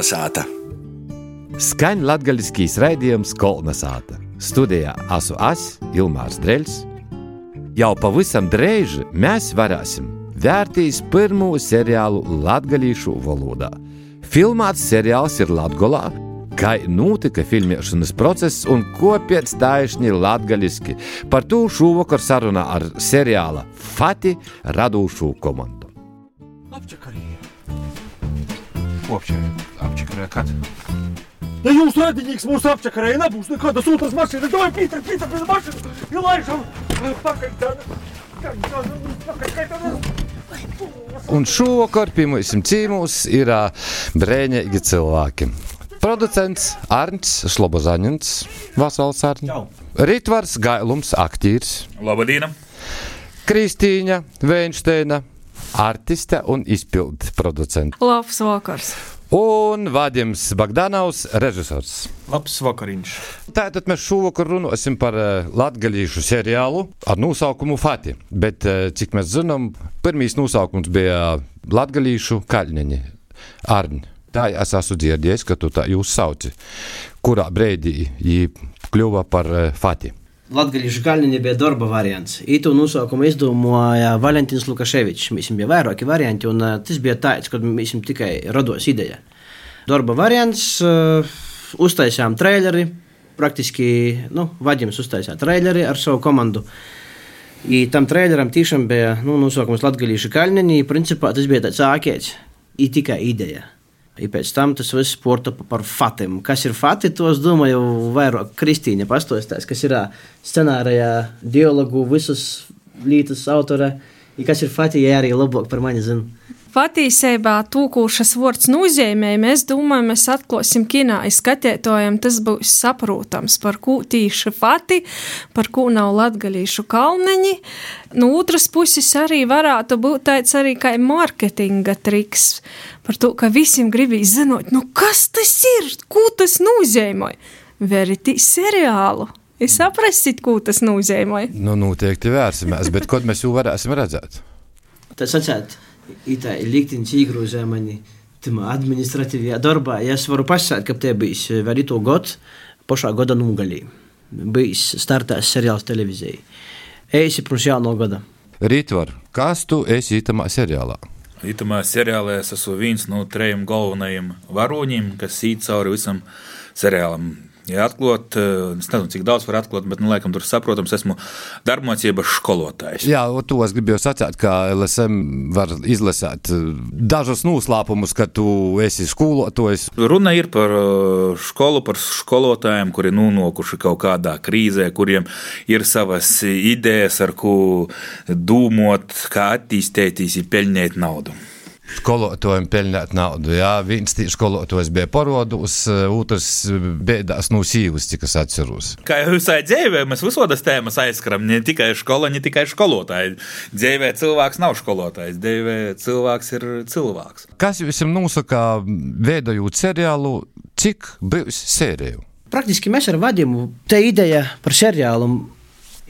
Kolnesāta! Skaņa latgaļiskīs raidījums Kolnesāta. Studijā esmu es, Ilmārs Dreļs. Jau pavisam drēž mēs varēsim vērtīs pirmo seriālu latgaļīšu valodā. Filmāts seriāls ir Latgolā, kā notika filmēšanas process un ko pēc taisni latgaļiski. Par to šovakar sarunā ar seriāla Fati radošo komandu. Apčakarīja. Kopšķi apčakarīja kad? Ja jūs redzējāt, mūsu apčakarēja nebūs nekādas otras mašīnas, tad Pīter, Pīter, pēc mašīnas, ir laišam pakaļ tāda. Un šovakar pie mums cīmūs ir brēņīgi cilvēki. Producents Arnsts Slobozaņins, Vasals Arnsts, Ritvars Gailums, aktīrs, Labdien! Kristīņa Veinsteina, artiste un izpildu producents. Labs vakars! Un Vadims Bagdanovs, režisors. Labs vakariņš. Tātad mēs šovakar runāsim par uh, latgaļīšu seriālu ar nosaukumu Fati. Bet, uh, cik mēs zinām, pirmīs nosaukums bija latgaļīšu kaļņiņi. Arni. Tā es esmu dzirdējis, ka tu tā jūs sauci. Kurā brīdī viņi kļuva par Fati? Latvijas galvenā bija darba variants. Itu nosaukumu izdomāja Valentīns Lukaševičs. Mēs bija vairāki varianti, un uh, tas bija tāds, ka mēs tikai rados ideja. Darba variants, uh, uztaisījām traileri, praktiski nu, Vadims uztaisīja traileri ar savu komandu. I tam traileram tiešām bija nu, nosaukums Latvijas galvenā. Principā tas bija tāds āķēts, ir tikai ideja. I pēc tam tas viss sporta par fatiem. Kas ir fati, to es domāju, vairāk Kristīna pastostās, kas ir scenārijā, dialogu, visas lietas autora. I kas ir fati, ja arī labāk par mani zina. Patiesībā tūkošas vārds nozīmē, mēs domājam, mēs atklāsim kinā, skatītājiem tas būs saprotams, par ko tīši fati, par ko nav latgalīšu kalneņi. No otras puses arī varētu būt tāds arī kā mārketinga triks, par to, ka visiem gribīs zinot, nu kas tas ir, ko tas nozīmē. Veritīs seriālu. Es saprastu, ko tas nozīmē. Nu, noteikti vērsimies, bet kad mēs jau varēsim redzēt? Tas atcēt itā liktenis īgrūzē mani tamā administratīvajā darbā. Ja es varu pasakāt, ka te bijis vēl itu gadu, pašā gada nugalī. Bijis startēs seriāls televīzijai. Eisi pirms jauno gada. Rītvar, kas tu esi itamā seriālā? Itamā seriālā es esmu viens no trejiem galvenajiem varoņiem, kas īt cauri visam seriālam. Ja atklāt, es nezinu, cik daudz var atklāt, bet, nu, laikam, tur saprotams, esmu darbmācības skolotājs. Jā, to es gribēju sacīt, ka LSM var izlasīt dažus noslēpumus, ka tu esi skolotājs. Runa ir par skolu, par skolotājiem, kuri nonākuši kaut kādā krīzē, kuriem ir savas idejas, ar ko dūmot, kā attīstīties, pelnīt naudu skolotājiem pelnīt naudu. Jā, viens skolotājs bija parodus, otrs bēdās no sīvas, cik es atceros. Kā jau visai dzīvē, mēs visodas tēmas aizskaram, ne tikai skola, ne tikai skolotāji. Dzīvē cilvēks nav skolotājs, dzīvē cilvēks ir cilvēks. Kas jums nosaka, veidojot seriālu, cik būs sēriju? Praktiski mēs ar Vadimu te ideja par seriālu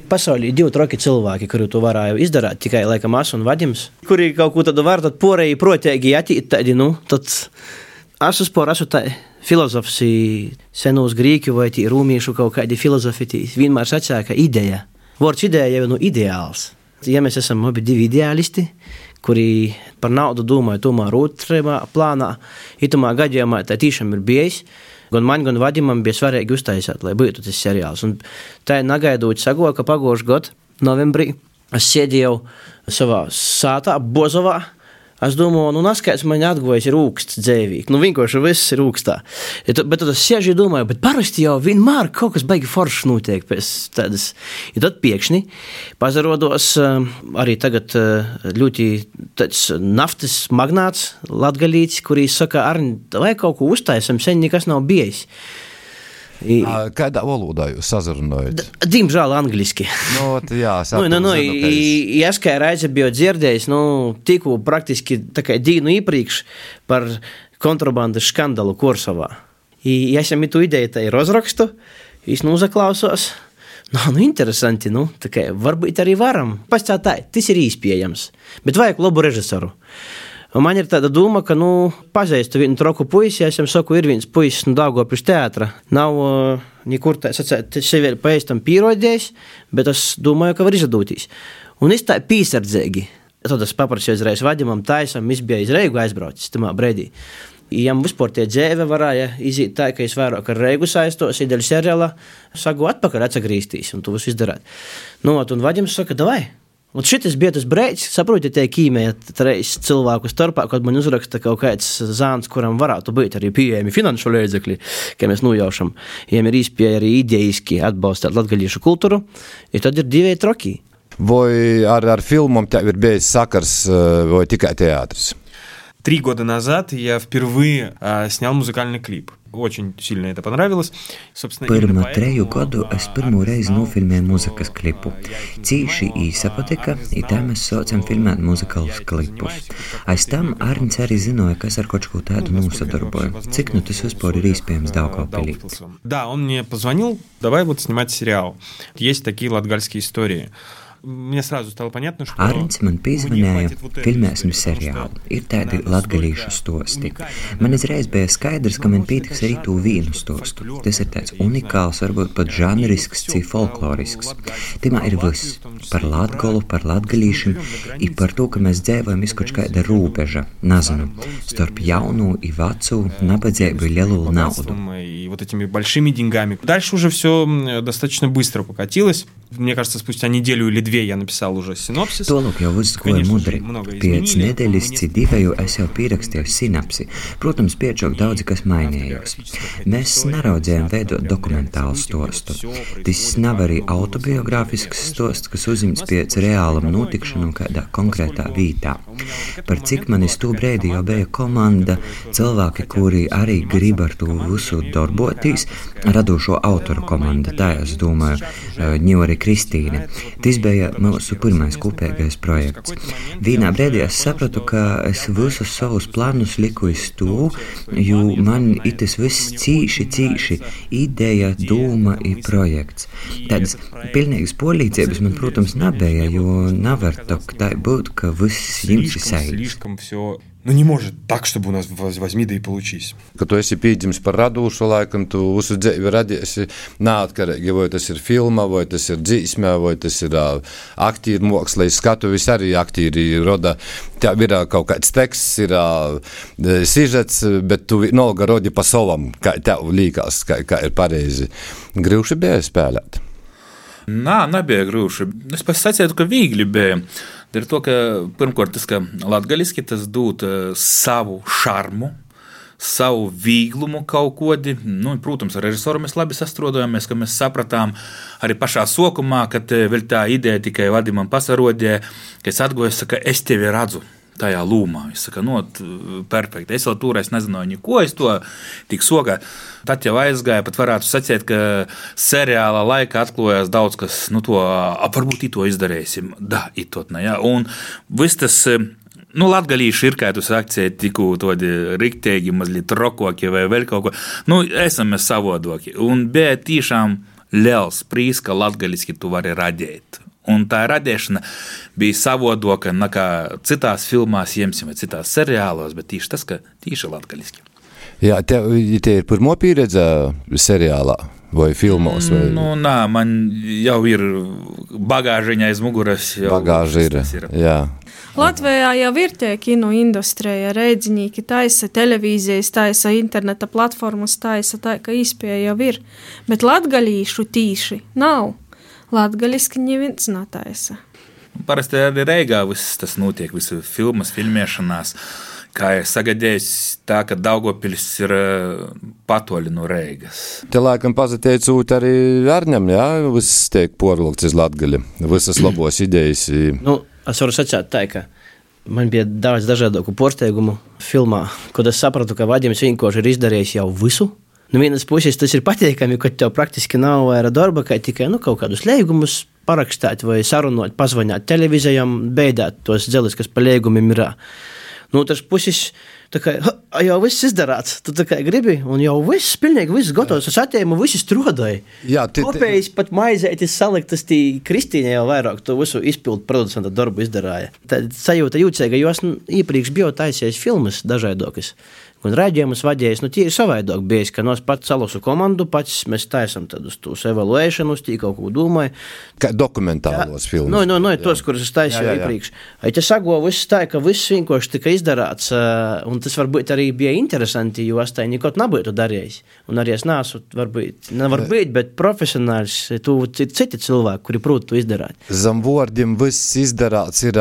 Pasaulē ir divi troki cilvēki, kuri to varēja izdarīt. Tikai laikam es un Vadims, kuri kaut ko tādu var, tad porēji protēji atīt tādi, nu, tad es uzpār esmu tā filozofs, senos grīķu vai tī rūmīšu kaut kādi filozofi, tī vienmēr sacīja, ka ideja, vārds ideja jau ir nu ideāls. Ja mēs esam abi divi ideālisti, kuri par naudu domāja tomēr otrajā plānā, itamā gadījumā tā tiešām ir bijis. Gan man, gan Vadimam bija svarīgi uztaisīt, lai būtu tas seriāls. Un tā ir negaidot sago, ka pagājušajā gadā, novembrī, es sēdēju savā sātā, Bozovā. Es domāju, nu, naskais man atgājis ir rūksts dzēvīgi. Nu, vienkārši viss ir rūkstā. Ja tu, bet tad es sēžu un domāju, bet parasti jau vienmēr kaut kas baigi foršs notiek pēc tādas. Ja tad piekšņi pazarodos arī tagad ļoti tāds naftas magnāts latgalīts, kurī saka, Arni, vai kaut ko uztaisam, sen nekas nav bijis. I, Kādā valodā jūs sazrunājat? Diemžēl angliski. No, jā, nu, nu, nu, es kā reize biju dzirdējis, nu, tikko praktiski dienu iepriekš par kontrabandas skandalu Korsovā. I, ja esam itu ideju tai rozrakstu, es nu uzaklausos. Nu, nu, interesanti, nu, kā, varbūt arī varam. Pats tā, tas ir īspējams, bet vajag labu režisoru. Un man ir tāda doma, ka, nu, pazīstu vienu troku puisi, es viņam saku, ir viens puisis no Dāngopļu teātra. Nav uh, nekur tā sacēt, sevi paēstam pierodējis, bet es domāju, ka var izdoties. Un es tā pīsardzīgi. Tad es paprasīju uzreiz vadījumam, taisam, es biju iz Reigu aizbraucis tamā brīdī. Jām vispār tie dzīve varēja iziet tā, ka es vairāk ar reigu saistos, ideāli seriālā, saku atpakaļ atsagrīstīs un to visu izdarāt. Nu, un vadījums saka, davai! Un šis bija tas brīdis, saprotiet, tie ķīmija reizes cilvēku starpā, kad man uzraksta kaut kāds zāns, kuram varētu būt arī pieejami finanšu līdzekļi, kā mēs nojaušam. Viņiem ir īspēja arī idejiski atbalstīt latgaļiešu kultūru, ja tad ir divi troki. Vai ar, ar filmām tev ir bijis sakars vai tikai teātris? Три года назад я впервые а, снял музыкальный клип. Очень сильно это понравилось. Собственно, Pirmo treju gadu es pirmo reizi nofilmēju mūzikas klipu. Cīši īsa patika, i tā mēs saucam filmēt muzikālus klipus. Aiz tam Arņš arī zināja, kas ar kaut ko tādu nosadarboja. Cik nu tas vispār ir iespējams Daugavpilī? Да, он мне позвонил, давай вот снимать сериал. Есть такие латгальские истории. Мне сразу стало понятно, что... Arņš man piezvanīja, filmēsim seriālu. Ir tādi latgalīšu stosti. Man uzreiz bija skaidrs, ka man pietiks arī to vienu stostu. Tas ir tāds unikāls, varbūt pat žanrisks, cik folklorisks. Timā ir viss par latgolu, par latgalīšiem, ir par to, ka mēs dzīvojam iz kaut kāda robeža, nezinu, starp jaunu и vecu, nabadzību и lielu naudu. И вот этими большими деньгами. Дальше уже все достаточно быстро покатилось. Мне кажется, спустя неделю или две я написал уже синопсис. Tolūk jau uzskoja mudri. Pēc nedēļas citīvēju es jau pierakstīju sinapsi. Protams, piečok daudz kas mainījās. Mēs neraudzējām veidot dokumentālu stostu. Tas nav arī autobiogrāfisks stosts, kas uzņemts pēc reālam notikšanām kādā konkrētā vietā. Par cik man iz to brīdi jau bija komanda, cilvēki, kuri arī grib ar to visu darboties, radošo autoru komanda, tā es domāju, Ņori Kristīne. Tas bija mūsu pirmais kopīgais projekts. Vienā brīdī es sapratu, ka es visus savus plānus liku uz to, jo man ir tas viss cīši, cīši ideja, doma ir projekts. Tādas pilnīgas polīdzības man, protams, nebija, jo nevar tā būt, ka viss jums ir saistīts. Слишком все Nu, не может так, чтобы у нас возьми да и получись. Kad tu esi piedzimis par radošu laikam, tu visu dzīvi radiesi neatkarīgi, vai tas ir filma, vai tas ir dzīsmē, vai tas ir uh, aktīri mākslinieks skatuvis, arī aktīri roda. Tev ir uh, kaut kāds teksts, ir uh, sižets, bet tu nolga rodi pa savam, kā tev līkās, kā, kā ir pareizi. Grūši bija spēlēt. Nā, nebija grūti. Es pats sacītu, ka viegli bija. Ir to, ka pirmkārt tas, ka latviešu tas dod uh, savu šarmu. Savu vieglumu kaut kādi. Nu, protams, ar režisoru mēs labi sastrādājāmies, ka mēs sapratām arī pašā sākumā, kad vēl tā ideja tikai vadījumam pasarodē, ka es atgūstu, ka es tevi redzu tajā lūmā. Es saku, no, perfekti. Es vēl tur es nezināju, neko, es to tik sokā. Tad jau aizgāja, pat varētu sacīt, ka seriālā laikā atklājās daudz kas, nu, to varbūt to izdarīsim. Da, itotne, ja. Un viss tas. Nu, Latvijas ir kā tu saki, tikko tādi rīktīgi, mazliet rokoki vai vēl kaut ko. Nu, esam mēs savodoki. Un bija tiešām liels prīs, ka latviešu tu vari radīt. Un tā radīšana bija savodoka nekā citās filmās, jemsim, vai citās seriālos, bet tieši tas, ka tieši latviešu. Jā, tev te ir pirmo pieredze seriālā vai filmos? Vai... Nu, nā, man jau ir bagāžiņa aiz muguras. Bagāža ir, ir. Jā. Latvijā jau ir tie kino industrija, rēdziņīgi taisa televīzijas, taisa interneta platformas, taisa tā, ka izpēja jau ir, bet latgalīšu tīši nav. Latgaliski neviens netaisa. Parasti arī Reigā viss tas notiek, visu filmas filmēšanās. Kā jau sagadījis, tā ka Daugopils ir patoļi no Reigas. Te laikam pazateicūt arī Arņam, jā, viss tiek porlokts iz Latgali, visas labos idejas. Nu, es varu sacīt tā, ka man bija daudz dažādu pārsteigumu filmā, kad es sapratu, ka Vadims vienkārši ir izdarījis jau visu. No nu, vienas puses tas ir patīkami, ka tev praktiski nav vairs darba, kā tikai nu, kaut kādus līgumus parakstīt vai sarunāt, pazvanīt televīzijām, beidāt tos dzelzceļus, kas pa līgumiem ir. No otras puses, kā jau viss izdarāts, tu kā gribi, un jau viss, pilnīgi viss gatavs. Es atēmu, viss strādāja. Jā, tie- Kopējais pat maizētis saliktas tī Kristīne jau vairāk to visu izpildu producenta darbu izdarāja. Tad sajūta jūcēga, jo es nu, iepriekš biju taisījis filmas dažādokas. Un raidījumus vadījis, nu, tīri savādāk bijis, ka no es pats salasu komandu, pats mēs taisam tādus tos evaluēšanu, tī kaut ko domāju. Kā dokumentālos filmus. Nu, nu, nu, tos, kurus es taisīju Jā, jā, jā. iepriekš. Ai, tas sago viss tā, ka viss vienkārši tika izdarāts, un tas varbūt arī bija interesanti, jo es tā nekot nebūtu darījis. Un arī es neesmu, varbūt, nevar būt, bet profesionāls, tu ir citi cilvēki, kuri prot to izdarāt. Zem vārdiem viss izdarāts, ir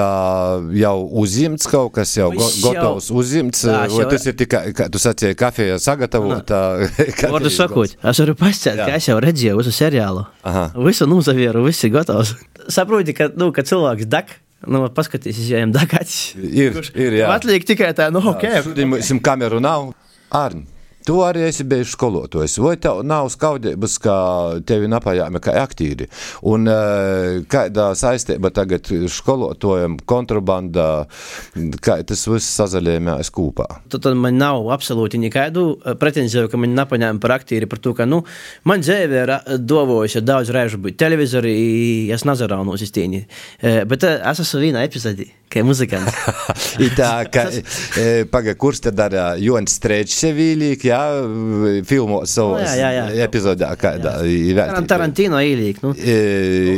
jau uzņemts kaut kas, jau go, jau- gatavs uzņemts. Vai tas ir tikai, kā tu sacīji, kafija sagatavota? Vārdu sakot, es varu Jā. ka es jau redzēju visu seriālu. Aha. Visu nozavieru, viss ir gatavs. Saproti, ka, nu, ka cilvēks dak. Nu, paskatīsies, ja viņam dakāts. Ir, ir, jā. Atliek tikai tā, nu, ok. Šodien mums kameru nav. Arni, tu arī esi bijis skolotājs. Vai tev nav skaudības, ka tevi napajāmi kā aktīri? Un eh, kādā saistība tagad skolotājiem, kontrabanda, kā tas viss sazaļējumās kopā? Tad, tad man nav absolūti nekādu eh, pretenziju, ka man nepaņēma par aktīri par to, ka, nu, man dzīve ir dovojusi daudz reižu būt televizorī, es nazarānu no sistīni. Bet eh, es esmu vienā epizodī, kā muzikants. Tā, ka, e, paga, kurš tad dara Jonas Strēčs sevīlīk, jā, filmot savos Jā, jā, jā. epizodā, kādā Taran- Tarantino īlīgi. Nu.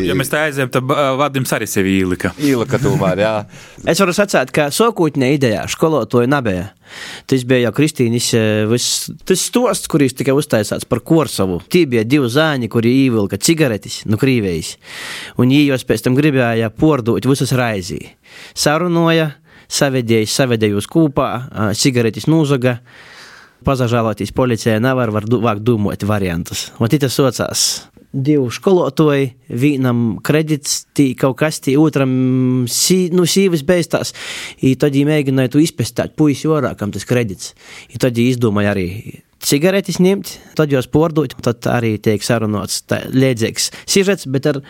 Ja mēs tā aizējām, tad Vadims arī sevi ielika. Īlika tomēr, jā. Es varu sacīt, ka sākotnē idejā skolotāja nebija. Tas bija jau Kristīnas viss- tas stosts, kurš tika uztaisīts par Korsavu. Tie bija divi zāņi, kuri ievilka cigaretes no krīvējas. Un viņi jau pēc tam gribēja pārdot visas raizī. Sarunoja, savedēja, savedēja uz kūpā, cigaretes nūzaga. Pazažāloties policijai nevar vākt domāt variantus. Un tas saucās. Divi skolotāji, vienam kredits, tī kaut kas tāds, otram sī, nu, sīvis beigstās. I tad viņi mēģināja to izpētīt, puisi orā, kam tas kredits. I tad viņi izdomāja arī cigaretes ņemt, tad jos pārdot, tad arī tiek sarunots tā liedzīgs sižets, bet ar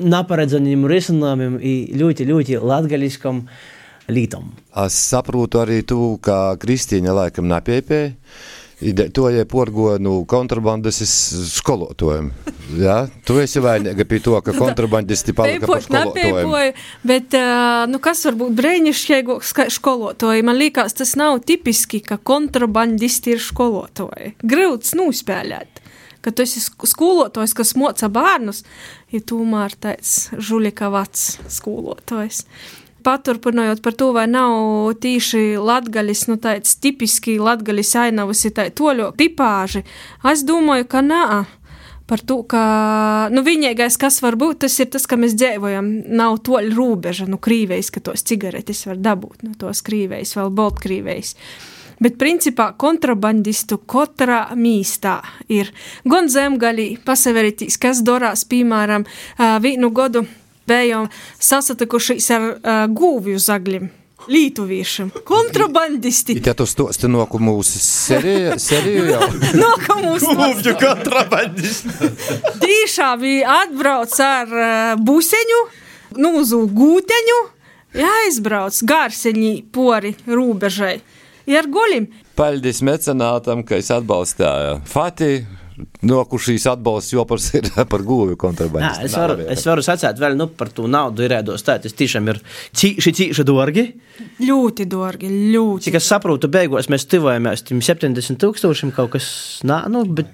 neparedzamiem risinājumiem ļoti, ļoti latgaliskam lītam. Es saprotu arī tu, ka Kristīna laikam nepiepēja. To jau porgo nu, kontrabandas skolotājiem. Ja? Tu esi vainīga pie to, ka kontrabandisti palika par skolotājiem. bet nu, kas var būt brīnišķīgāks kā skolotāji? Man liekas, tas nav tipiski, ka kontrabandisti ir skolotāji. Grūts nospēlēt. Ka tu esi sk- skolotājs, kas moca bērnus, ir tomēr tāds žulika vats skolotājs. Paturpinot par to, vai nav tīši latgaļis, nu tāds tipiski latgaļis ainavas ir tā toļo tipāži, es domāju, ka nā. Par to, ka nu, vienīgais, kas var būt, tas ir tas, ka mēs dzīvojam, nav toļa robeža, nu, krīvējs, ka tos cigaretes var dabūt, nu, tos krīvējs, vēl boltkrīvējs. Bet, principā, kontrabandistu katrā mīstā ir gan zemgaļī, pasaverītīs, kas dorās, piemēram, ā, vienu godu bijām sasatikušies ar uh, gūvju zagļiem. Lītuviešiem, kontrabandisti. Ja tu stosti no mūsu seriju jau. Nākamais Gūvju kontrabandisti. Tīšām bija atbrauc ar uh, buseņu, nūzu gūteņu, jāizbrauc garseņī pori rūbežai. Ar gulim, Paldies mecenātam, ka es atbalstīju Fatih. Nokušīs atbalsts jopas ir par gūvi Jā, kontrabandistu. es varu, es varu sacīt vēl nu, par to naudu ierēdos. Tā tas tiešām ir cīši dārgi. ļoti dārgi, ļoti. Cik es saprotu, beigās mēs tuvojamies tam 70 tūkstošiem kaut kas, nā, nu, bet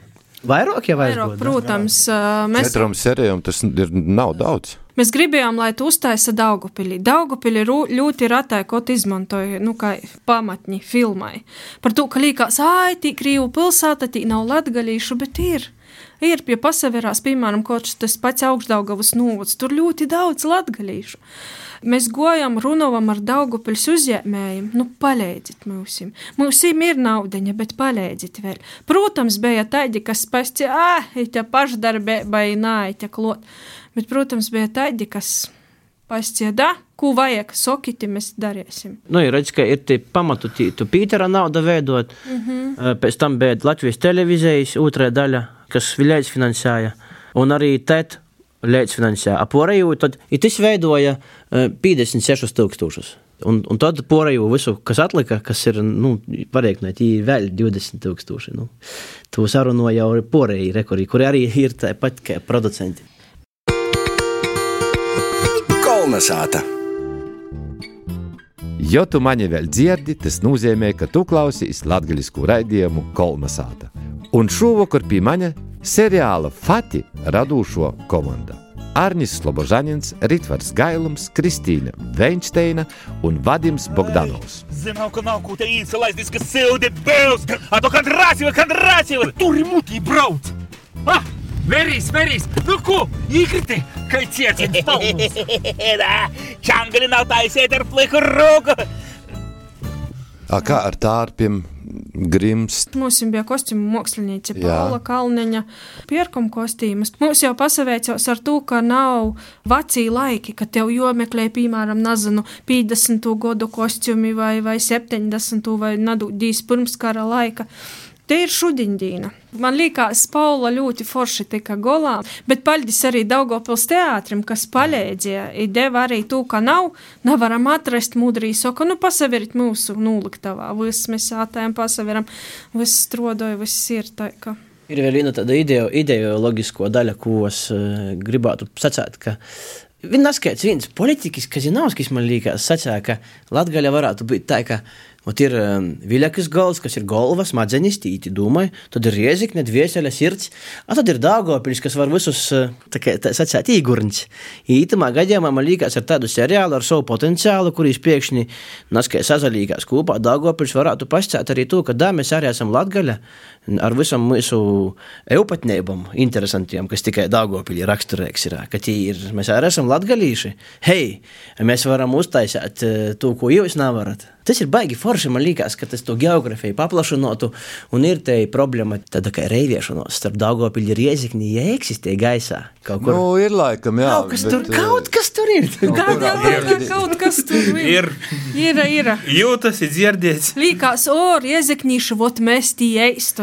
vairāk jau Vairāk, vajag. protams, mēs Četram serijam tas ir, nav daudz. Mēs gribējām, lai tu uztaisa. Daugupilī rū- ļoti ratai kaut izmantoja, nu, kā pamatņi filmai. Par to, ka līkās, ai, tī Krīvu pilsēta, tī nav latgalīšu, bet ir. Ir pie pasaverās, piemēram, kaut tas pats augšdaugavas novads, tur ļoti daudz latgalīšu. Mēs gojam, runājam ar Daugupils uzņēmējiem, nu, palīdziet mums. Mums ir naudaņa, bet palīdziet vēl. Protams, bija tādi, kas pasti, ah, ir pašdarbība, nā, ir klot. Bet, protams, bija tādi, kas pascieda, ko vajag, sokiti mēs darīsim. Nu, ir redz, ka ir tie pamatu, tī- tu Pītera nauda veidot. Mm -hmm. Pēc tam bija Latvijas televīzijas otrā daļa, kas Viļais finansēja. Un arī tēt līdzfinansē aporēju, tad tas veidoja 56 tūkstošus. Un, un tad porēju visu, kas atlika, kas ir, nu, pareikināt, ir vēl 20 tūkstoši. Nu, to sarunu jau ir porēji rekordi, kuri arī ir tāpat kā producenti. Kolnesāta! Ja tu mani vēl dzirdi, tas nozīmē, ka tu klausies latviešu raidījumu Kolnesāta. Un šovakar pie manis seriāla Fati radošo komanda. Arnis Slobožanins, Ritvars Gailums, Kristīna Veinsteina un Vadims Bogdanovs. Zinām, ka nav ko te laist, kas sildi bēls, a to Kondrasīva, Kondrasīva, tur ir mutī brauc! Ah, veris, nu ko, īkriti, kā cietiens pauls! Čangli nav taisiet ar pliku roku! A kā ar tārpiem? Grims. Mums bija kostīmu mākslinieca Paula Kalniņa, pierkuma kostīmas. Mums jau pasaveicās ar to, ka nav vecī laiki, ka tev jomeklē, piemēram, nezinu, 50. gadu kostīmi vai, vai 70. vai nadūdīs pirms kara laika. Te ir šudiņdīna. Man liekas, Paula ļoti forši tika golā, bet paldies arī Daugopils teātrim, kas palīdzēja. Deva arī to, ka nav, nevaram atrast mudrī soku, nu pasaverit mūsu nūliktavā. Viss mēs ātājam pasaveram, viss strodoja, viss ir tā, ka. Ir vēl viena tāda ideo, ideoloģisko daļa, ko es uh, gribētu sacīt, ka Viņa neskaidrs, viens politiķis, kas ir Nauskas, man liekas, sacīja, ka Latgaļa varētu būt tā, ka Ot ir um, viļakas gals, kas ir galva, smadzenes, tīti domāju, tad ir riezikne, dvieseļa sirds, a tad ir dāgopiļs, kas var visus, tā kā tā sacēt, īgurņs. Ītamā gadījumā man liekas ar tādu seriālu ar savu potenciālu, kurīs pēkšņi naskai sazalīgās kopā, dāgopiļs varētu pascēt arī to, ka dā mēs arī esam Latgaļa ar visam mūsu eupatnībam interesantiem, kas tikai dāgopiļi raksturīgs ir, ka ir, mēs arī esam latgalīši. Hei, mēs varam uztaisīt uh, to, ko jūs nevarat. Tas ir baigi forši. Man liekas, ka tas to geogrāfiju paplašinātu, un ir tā problēma, tāda kā reiviešanos starp Dāngopili un Riezikni, ja eksistē gaisā. Kaut kur nu, ir laikam, jā. Kaut kas, bet, tur, kaut kas tur ir. Kaut, ir. kaut kas tur ir. Ir, ir. Jūtas, ir dzirdēts. Līkās, o, Rieziknīši, vot mēs tī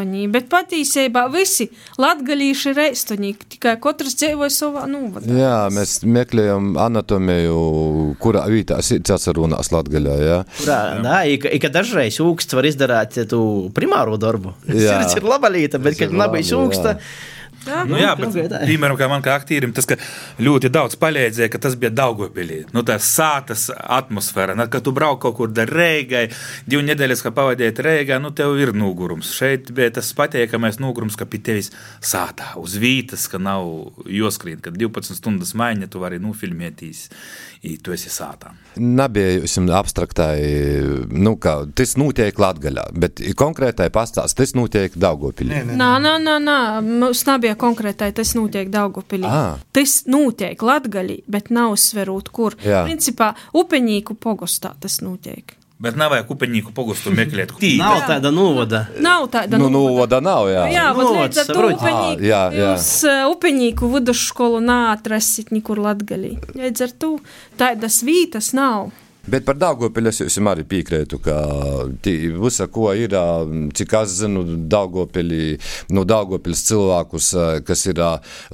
eistoņī, bet patīsībā visi latgalīši ir eistoņī, tikai katrs dzīvoja savā nūvadā. Jā, mēs meklējam anatomiju, kurā vītā sirds runās latgaļā, jā. Kurā Nā, ik, ik dažreiz ūksts var izdarīt tu primāro darbu. Sirds ir laba lieta, bet, kad nav bijis ūksta, Jā, nu, jā bet, piemēram, kā man kā aktierim, tas ļoti daudz palīdzēja, ka tas bija Daugopilī. Nu, tā sātas atmosfēra, nu, kad tu brauc kaut kur Reigai, divu nedēļas, kā pavadījāt Reigā, nu, tev ir nogurums. Šeit bija tas patiekamais nogurums, ka pie tevis sātā uz vītas, ka nav joskrīt, ka 12 stundas maiņa tu vari nofilmētīs, ja tu esi sātā. Nebija abstraktai, nu, kā tas notiek Latgaļā, bet konkrētai pastāst, tas notiek Daugopilī. Nā, nā, nā, nā, mums nebija konkrētai, tas notiek Daugopilī. À. Tas notiek Latgaļī, bet nav uzsverot, kur. Jā. Principā, upeņīku pogostā tas notiek. Bet nav vajag upeņīku pogustu meklēt. nav tāda novada. Nav tāda nu, novada. Nav, jā. Jā, ar to upeņīku, jā, jā. Jūs upeņīku vidusskolu nāatrasit nekur Latgalī. Līdz ar to tādas vītas nav. Bet par Dārgopiļu es jums arī piekrītu, ka visa, ko ir, cik es zinu, Dārgopiļi, no Dārgopiļas cilvēkus, kas ir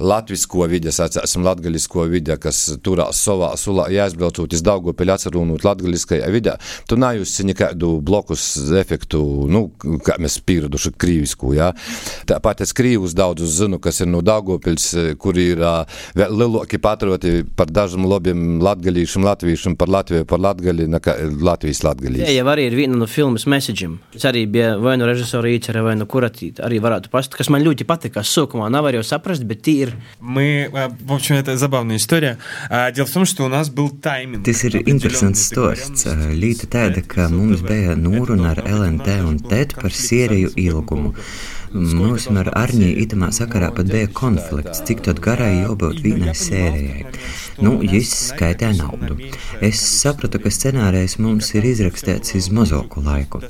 latvisko vidi, esam latgalisko vidi, kas turās savā sulā, jāizbraucot iz Dārgopiļu atcerūnot latgaliskajā vidē, tu najūsi nekādu blokus efektu, nu, kā mēs pieraduši krīvisku, jā. Tāpat es krīvus daudzus zinu, kas ir no Dārgopiļas, kuri ir vēl lielāki patrioti par dažam lobiem latgalīšiem, latviešiem, par Latviju, par Latviju latgali, nekā Latvijas latgalīs. Jā, jau arī ir viena no filmas message'im. Tas arī bija vai no režisora Īčera, vai no kuratīt, arī varētu pastāstīt, kas man ļoti patika. Sākumā nav arī saprast, bet tie ir. Мы, в общем, это забавная история. Дело в том, что у нас был тайминг. Tas ir interesants stosts. Līta tāda, ka mums bija nūruna ar LNT un TET par sieriju ilgumu. Mums ar Arņī itamā sakarā pat bija konflikts, cik tad garai jābūt vienai sērijai. Nu, jis skaitē naudu. Es sapratu, ka scenārijs mums ir izrakstīts uz mazāku laiku.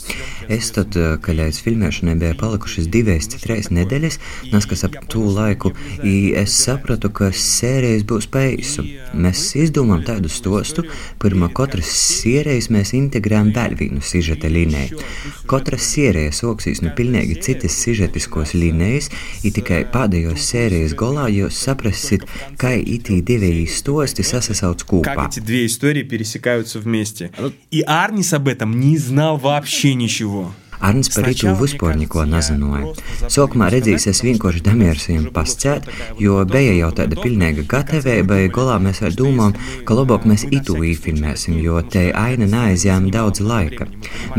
Es tad, kad līdz filmēšanai bija palikušas divas, trīs nedēļas, neskas ap to laiku, es sapratu, ka sērijas būs paisu. Mēs izdomājam tādu stostu, pirmā katras sērijas mēs integrējam vēl vienu sižeta līniju. Katra sērija soksīs no pilnīgi citas sižeta tematiskos līnijas, ir tikai pēdējos sērijas golā jūs saprasit, kā itī divi stosti sasauc kopā. Как эти две истории пересекаются вместе. И Арнис об этом не знал вообще ничего. Arns par itu vispār neko nezināja. Sākumā redzējis, es vienkārši demieris viņam pascēt, jo bija jau tāda pilnīga gatavība, golā mēs vēl domājam, ka labāk mēs itu īfilmēsim, jo te aina neaizjām daudz laika.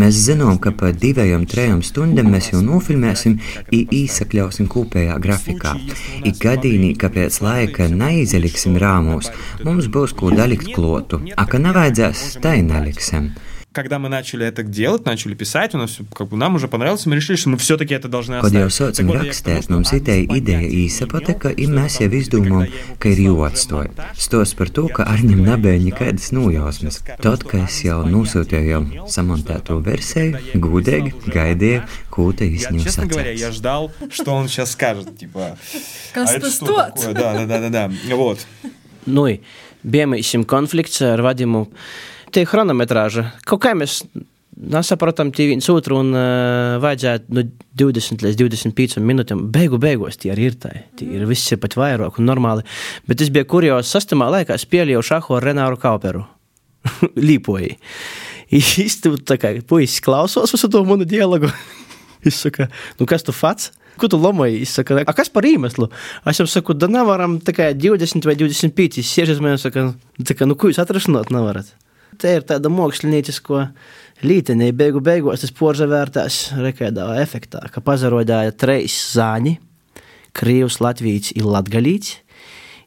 Mēs zinām, ka pa divajām, trejām stundām mēs jau nofilmēsim īsakļausim kopējā grafikā. Ik gadījumā, ka pēc laika neizliksim rāmos, mums būs ko dalikt klotu, a ka nevajadzēs, tai neliksim когда мы начали это делать, начали писать, у нас как бы нам уже понравилось, мы решили, что мы все-таки это должны оставить. Kad jau sākam rakstīt, mums ideja, ideja īsapateka, un mēs jau izdomājam, ka ir jāatstoj. Stos par to, ka Arņam nebija nekādas nojausmas. Tad, kad es jau nosūtīju jau samontēto versiju, gudīgi gaidīju, ko te īstenībā Честно говоря, я ждал, что он сейчас скажет, типа, Kas а это tas что tāds? такое? Да, да, да, да, да. Вот. Nu, bija šim konflikts ar vadimu. Tie chronometrāža, kaut kā mēs nesaprotam tie viens otru un uh, vajadzētu nu, 20 līdz 25 minūtēm. Beigu beigās tie arī ir tā. Tie ir viss ir pat vairāk un normāli. Bet es biju kurjos sastamā laikā spēlēju šahu ar Renāru Kauperu. Līpoju. Īstenībā tā kā puisis klausās visu to manu dialogu. Es saku, nu kas tu fats? Ko tu lomoji? Es saku, a kas par iemeslu? Es jau saku, da nevaram tikai 20 vai 25. Siežas man saka, nu ko jūs atrašanot nevarat? Te ir tāda māksliniecisko lītenī, beigu beigās tas porzavērtās rekēdā efektā, ka pazarodāja treis zāņi, Krievs, Latvijas ir latgalīts,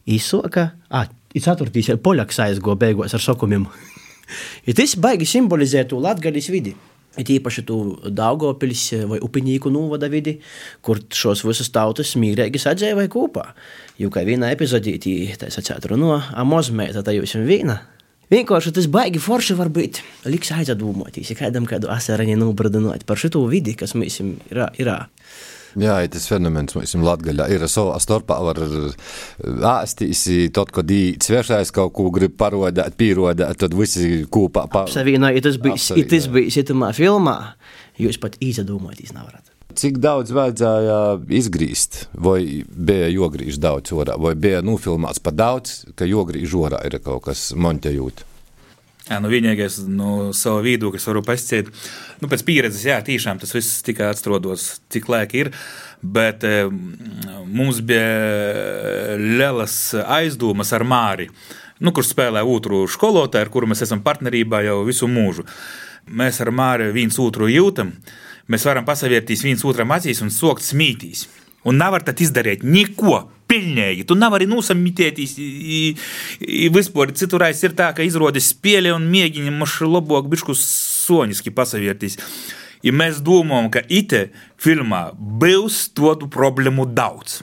īsoka, ah, ir ceturtīs, ir poļaks aizgo beigās ar sokumiem. I tas baigi simbolizē to latgaļas vidi. It īpaši tu Daugopils vai Upinīku novada vidi, kur šos visus tautas mīrēgi sadzīvoja kopā. Jo kā vienā epizodītī, tā sacēt runo, a mozmēta tā jūs vīna. Vienkārši tas baigi forši var būt. Liks aizdomāties, ja kādam kādu asarani nobradinot par šito vidi, kas mums ir. ir. Jā, tas fenomens mums Latvijā ir savā starpā. Var āstīs, tad, kad īets svešais kaut ko grib parodēt, pierodēt, tad visi kopā pa... Savienā, ja tas bija, ja tas bija šitamā filmā, jūs pat izdomāties nevarat. Cik daudz vajadzēja izgrīzt, vai bija jogrīž daudz orā, vai bija nofilmēts par daudz, ka jogrīž orā ir kaut kas montajūt? Jā, nu vienīgais no sava viedokļa, kas varu pasciet, nu pēc pieredzes, jā, tiešām tas viss tikai atrodos, cik laika ir. Bet mums bija lielas aizdomas ar Māri, nu, kurš spēlē otru skolotāju, ar kuru mēs esam partnerībā jau visu mūžu. Mēs ar Māri viens otru jūtam, mēs varam pasavērties viens otram acīs un sokt smītīs. Un nevar tad izdarīt neko pilnīgi. Tu nevari nosamitēties. Vispār citurreiz ir tā, ka izrādes spēle un mēģini mašu labāk bišku soniski pasavērties. Ja mēs domājam, ka ite filmā būs tādu problēmu daudz.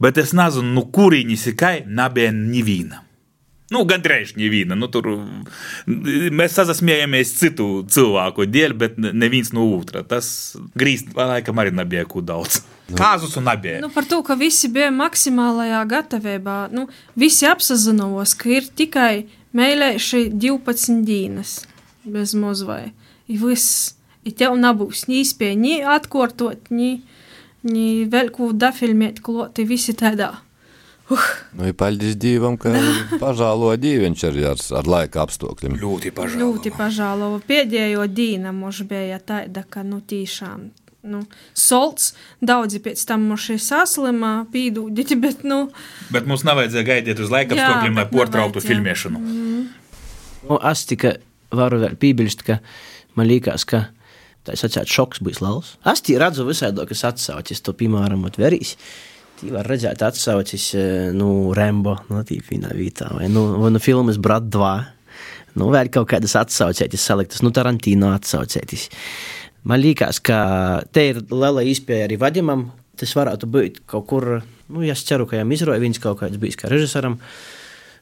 Bet es nezinu, nu kurīnis ir kā, nebija neviena. Nu, gandrīz neviena. Nu, tur mēs sasmējamies citu cilvēku dēļ, bet neviens no otra. Tas grīzt, laikam, arī nebija ko daudz. Kāzus un nebija. Nu, par to, ka visi bija maksimālajā gatavībā. Nu, visi apzinos, ka ir tikai mēlējuši 12 dienas bez mozvai. Ir viss. Ir tev nebūs ni iespēja, ni atkārtot, ni, ni vēl ko dafilmēt, kloti visi tādā. Uh. Nu, ir paļģis dīvam, ka pažālo dīviņš arī ar, ar laika apstākļiem. Ļoti pažālo. Ļoti pažālo. Pēdējo dīna mums bija tāda, ka, nu, tiešām nu, solts. Daudzi pēc tam mums ir saslimā, pīdūģi, bet, nu. Bet mums nevajadzēja gaidīt uz laika apstākļiem, lai portrauktu filmēšanu. Mm. Nu, es tikai varu vēl piebilst, ka man liekas, ka tā sacēt šoks būs liels. Es tī redzu visādokas atsaucis, to, piemēram, atverīs. Tī var redzēt atsaucis, nu, Rembo, no tī vienā vietā, vai, nu, vai nu filmas Brat 2. Nu, vēl kaut kādas atsaucētis saliktas, nu, Tarantino atsaucētis. Man liekas, ka te ir liela iespēja arī vadījumam. Tas varētu būt kaut kur, nu, es ceru, ka viņam izroja viens kaut kāds bijis kā režisoram.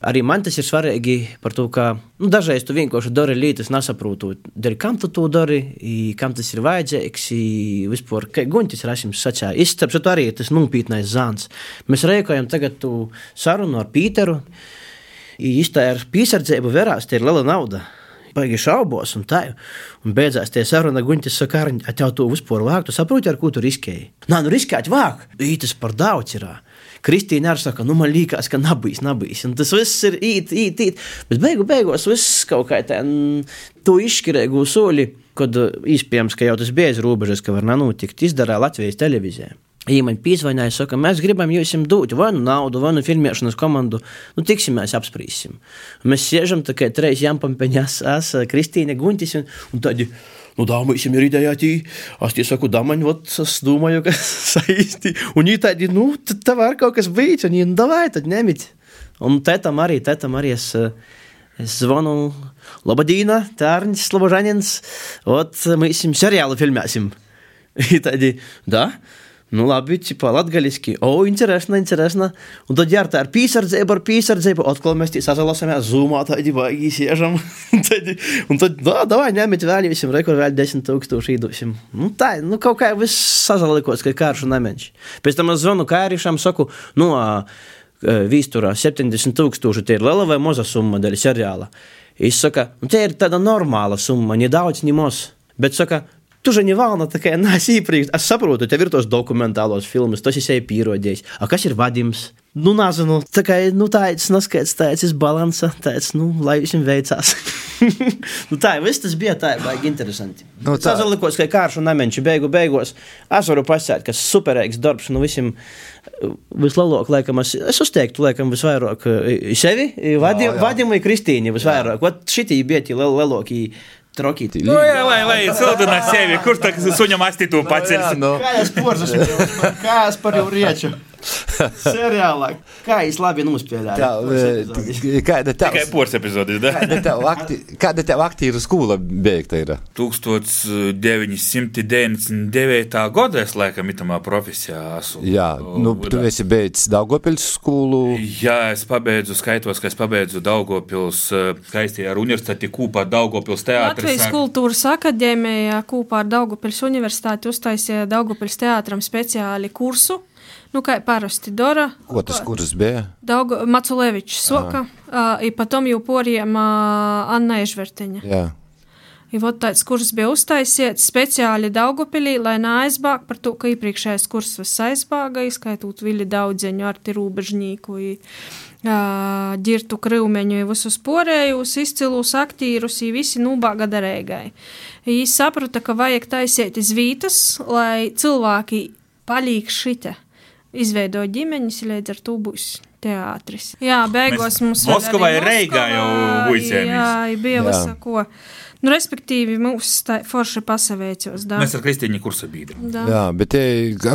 Arī man tas ir svarīgi par to, ka nu, dažreiz tu vienkārši dari lietas, nesaprotu, dari, kam tu to dari, kam tas ir vajadzīgs. Vispār, kā Guntis Rasims sacīja, izstāpst arī tas nopietnais zāns. Mēs rēkojam tagad sarunu ar Pīteru. Īstā ar piesardzību verās, tie ir liela nauda. baigi šaubos un tā. Un beidzās tie saruna guņķis saka, ar tev to vispār vāk, tu saproti, ar ko tu riskēji. Nā, nu riskēt vāk, ītas par daudz ir. Kristīna arī saka, nu man liekas, ka nabīs, nabīs. Un tas viss ir īt, īt, īt. Bet beigu beigās viss kaut kā tā, tu izšķirēgu soli, kad īspējams, ka jau tas bija aiz robežas, ka var nenotikt, izdarā Latvijas televīzijā. Viņa man pīzvanīja, saka, mēs gribam jums dot vai nu naudu, vai nu filmēšanas komandu. Nu, tiksimies, apspriesim. Mēs sēžam tikai trīs jampaņas, es, Kristīne, Guntis un, un tādi. Nu, да, мы всем ридаяти. А я saku, да, man, вот, es domāju, ka saisti. Un viņi tādi, nu, tad tā var kaut kas būt. Un viņi, nu, davai, tad ņemiet. Un tētam arī, tētam arī es, es zvanu, Labadīna, Tārņš, Slobožanins. Ot, mēs jums seriālu filmēsim. И tādi, да. Nu, labi, tipā latgaļiski. O, interesanti, interesanti. Un tad jā, tā ar pīsardzību, ar pīsardzību, atkal mēs tī sazalasāmies zūmā, tādi baigi siežam. un tad, dā, davai, ņemiet vēl visiem, rekur vēl 10 tūkstoši īdusim. Nu, tā, nu, kaut kā viss sazalikos, ka kāršu nemenš. Pēc tam es zvanu kārišam, saku, nu, vīsturā 70 tūkstoši, tie ir liela vai maza summa dēļ seriāla. Es saku, nu, tie ir tāda normāla summa, ne daudz, ne maz. Bet saka, Tu же Nivāna tā kā neesi iepriekš. Es saprotu, tev ir tos dokumentālos filmas, tas esi pierodējis. A kas ir Vadims? Nu, nezinu, tā kā nu, tāds noskaidrs, tāds ir balanss, tāds, nu, lai visiem veicās. nu, tā, viss tas bija tā, baigi interesanti. Nu, tā zalikos, ka kāršu nemenči beigu beigos. Es varu pasēt, ka superīgs darbs, nu, visiem vislielākais, laikam, es, es uzteiktu, laikam, visvairāk sevi, Vadim, Vadimu un Kristīnu visvairāk. Vat šitie bija tie lielākie trokīti. Nu, jā, lai, lai sildina sevi, kur tā suņam astitū paceļas. No. Kā es porzas, kā es par jau rieču. Seriālā, kā viņš labi nospēlēja. Kāda tev tikai pors epizodes, da? Kāda tev, akti, kāda tev aktieru skola beigta ir? 1999. gada es laikam itamā profesijā esmu. Jā, nu, tu esi beidzis Daugopils skolu. Jā, es pabeidzu, skaitos, ka es pabeidzu Daugopils skaistajā universitāti kūpā Daugopils teātris. Latvijas kultūras akadēmijā kūpā ar Daugopils universitāti uztaisīja Daugopils teātram speciāli kursu Kā parasti dara. Ko tas kurs bija? Daugo, Maculevičs soka, uh, i potom jau poriem uh, Anna Ežverteņa. Jā. I vot tāds kurs bija uztaisiet speciāli Daugopilī, lai neaizbāk par to, ka iepriekšējais kurs vas aizbāga, izskaitot Vili daudzeņu ar ti rūbežnīku, i, uh, ģirtu krivmeņu, i visus porējus, izcilus aktīrus, visi nūbāga darēgai. I saprata, ka vajag taisiet iz vītas, lai cilvēki palīk šite izveidoja ģimeņus, līdz ar to būs teātris. Jā, beigās Mēs mums Moskavā ir Reigā jau buļķēmis. Jā, bija visako. Nu, respektīvi, mums tā forši pasaveicos. Da. Mēs ar Kristīnu kursa biedru. Jā, bet te,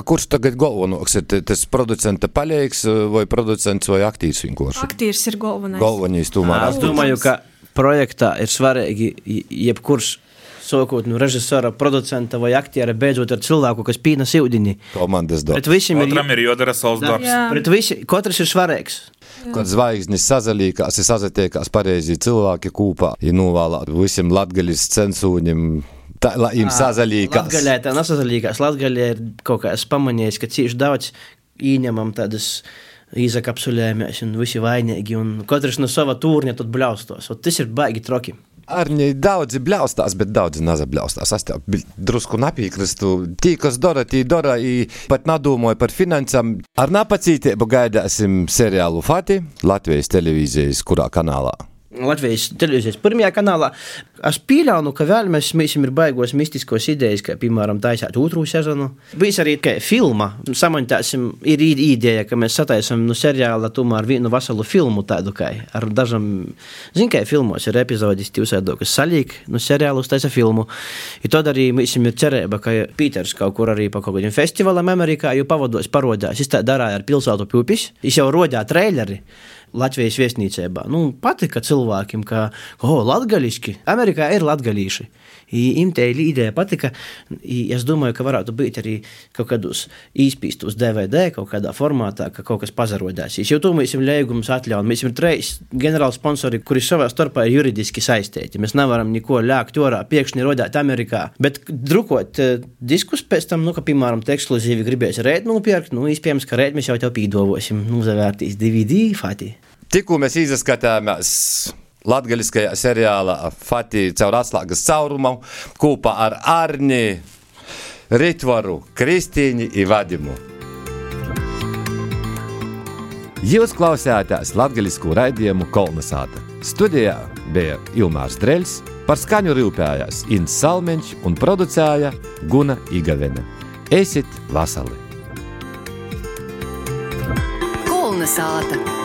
kurš tagad galvenais ir? Tas producenta palieks vai producents vai aktīvs vienkārši? Aktīvs ir galvenais. Galvenais tomēr. Es domāju, ka projektā ir svarīgi jebkurš sākot no režisora, producenta vai aktiera, beidzot ar cilvēku, kas pīna ūdeni. Komandas darbs. Visiem ir, ir jādara savs darbs. Pret visi, katrs ir svarīgs. Kad zvaigznes sazalīkās, ir sazatiekās pareizi cilvēki kūpā, ir novēlēt visiem latgaļas censūņiem. Tā, lai jums sazalīkās. Latgaļā tā nesazalīkās. Latgaļā ir kaut kā es pamanīju, ka cīši daudz ieņemam tādas izakapsulējumies un visi vainīgi, un katrs no sava tūrņa tad blaustos. Un tas ir baigi troki. Arī daudzi bļaustās, bet daudzi nezabļaustās. Es tev drusku nepiekrītu. Tie, kas dara, tie dara, pat nedomāju par finansām. Ar nepacietību gaidāsim seriālu Fati Latvijas televīzijas, kurā kanālā. Latvijas televīzijas pirmajā kanālā. Es pieļauju, ka vēl mēs, mēs ir baigos mistiskos idejas, kā piemēram taisīt otru sezonu. Bijis arī filma. Samoņtāsim, ir ideja, ka mēs sataisam no seriāla tomēr vienu veselu filmu tādu kā ar dažam, zin, kā filmos ir epizodis, tīvsēdo, kas salīk no seriāla uztaisa filmu. I tad arī mēs ir cerība, ka Pīters kaut kur arī pa kaut kādiem festivālam Amerikā jau pavados parodās. Es tā darāju ar pilsētu pupis. Es jau rodīju traileri. Latvijas viesnīcībā. Nu, patika cilvēkiem, ka, oh, latgaļiski, Amerikā ir latgaļīši. Tā ideja patika. Es domāju, ka varētu būt arī kaut kādos īspīstos DVD, kaut kādā formātā, ka kaut kas pazarodās. Jo to mēs esam līgums atļauts. Mēs esam trīs ģenerāli sponsori, kuri savā starpā ir juridiski saistīti. Mēs nevaram neko ļākt orā, pēkšņi rodēt Amerikā. Bet drukot uh, diskus pēc tam, nu, ka, piemēram, ekskluzīvi gribēs rēt nopirkt, nu, iespējams, ka rēt mēs jau tev pīdovosim, nu, zavērtīs DVD fati. Tikko mēs izskatījāmies latgaļiskajā seriālā Fatī caur atslēgas caurumu kopā ar Arni, Ritvaru, Kristīņu un Vadimu. Jūs klausāties latgaļisku raidījumu Kolnesāta. Studijā bija Ilmārs Dreļs, par skaņu rūpējās Inns Salmeņš un producēja Guna Igavena. Esiet vasali! Kolnesāta!